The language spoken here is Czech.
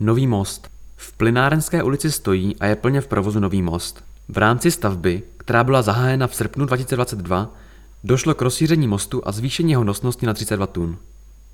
Nový most. V Plynárenské ulici stojí a je plně v provozu nový most. V rámci stavby, která byla zahájena v srpnu 2022, došlo k rozšíření mostu a zvýšení jeho nosnosti na 32 tun.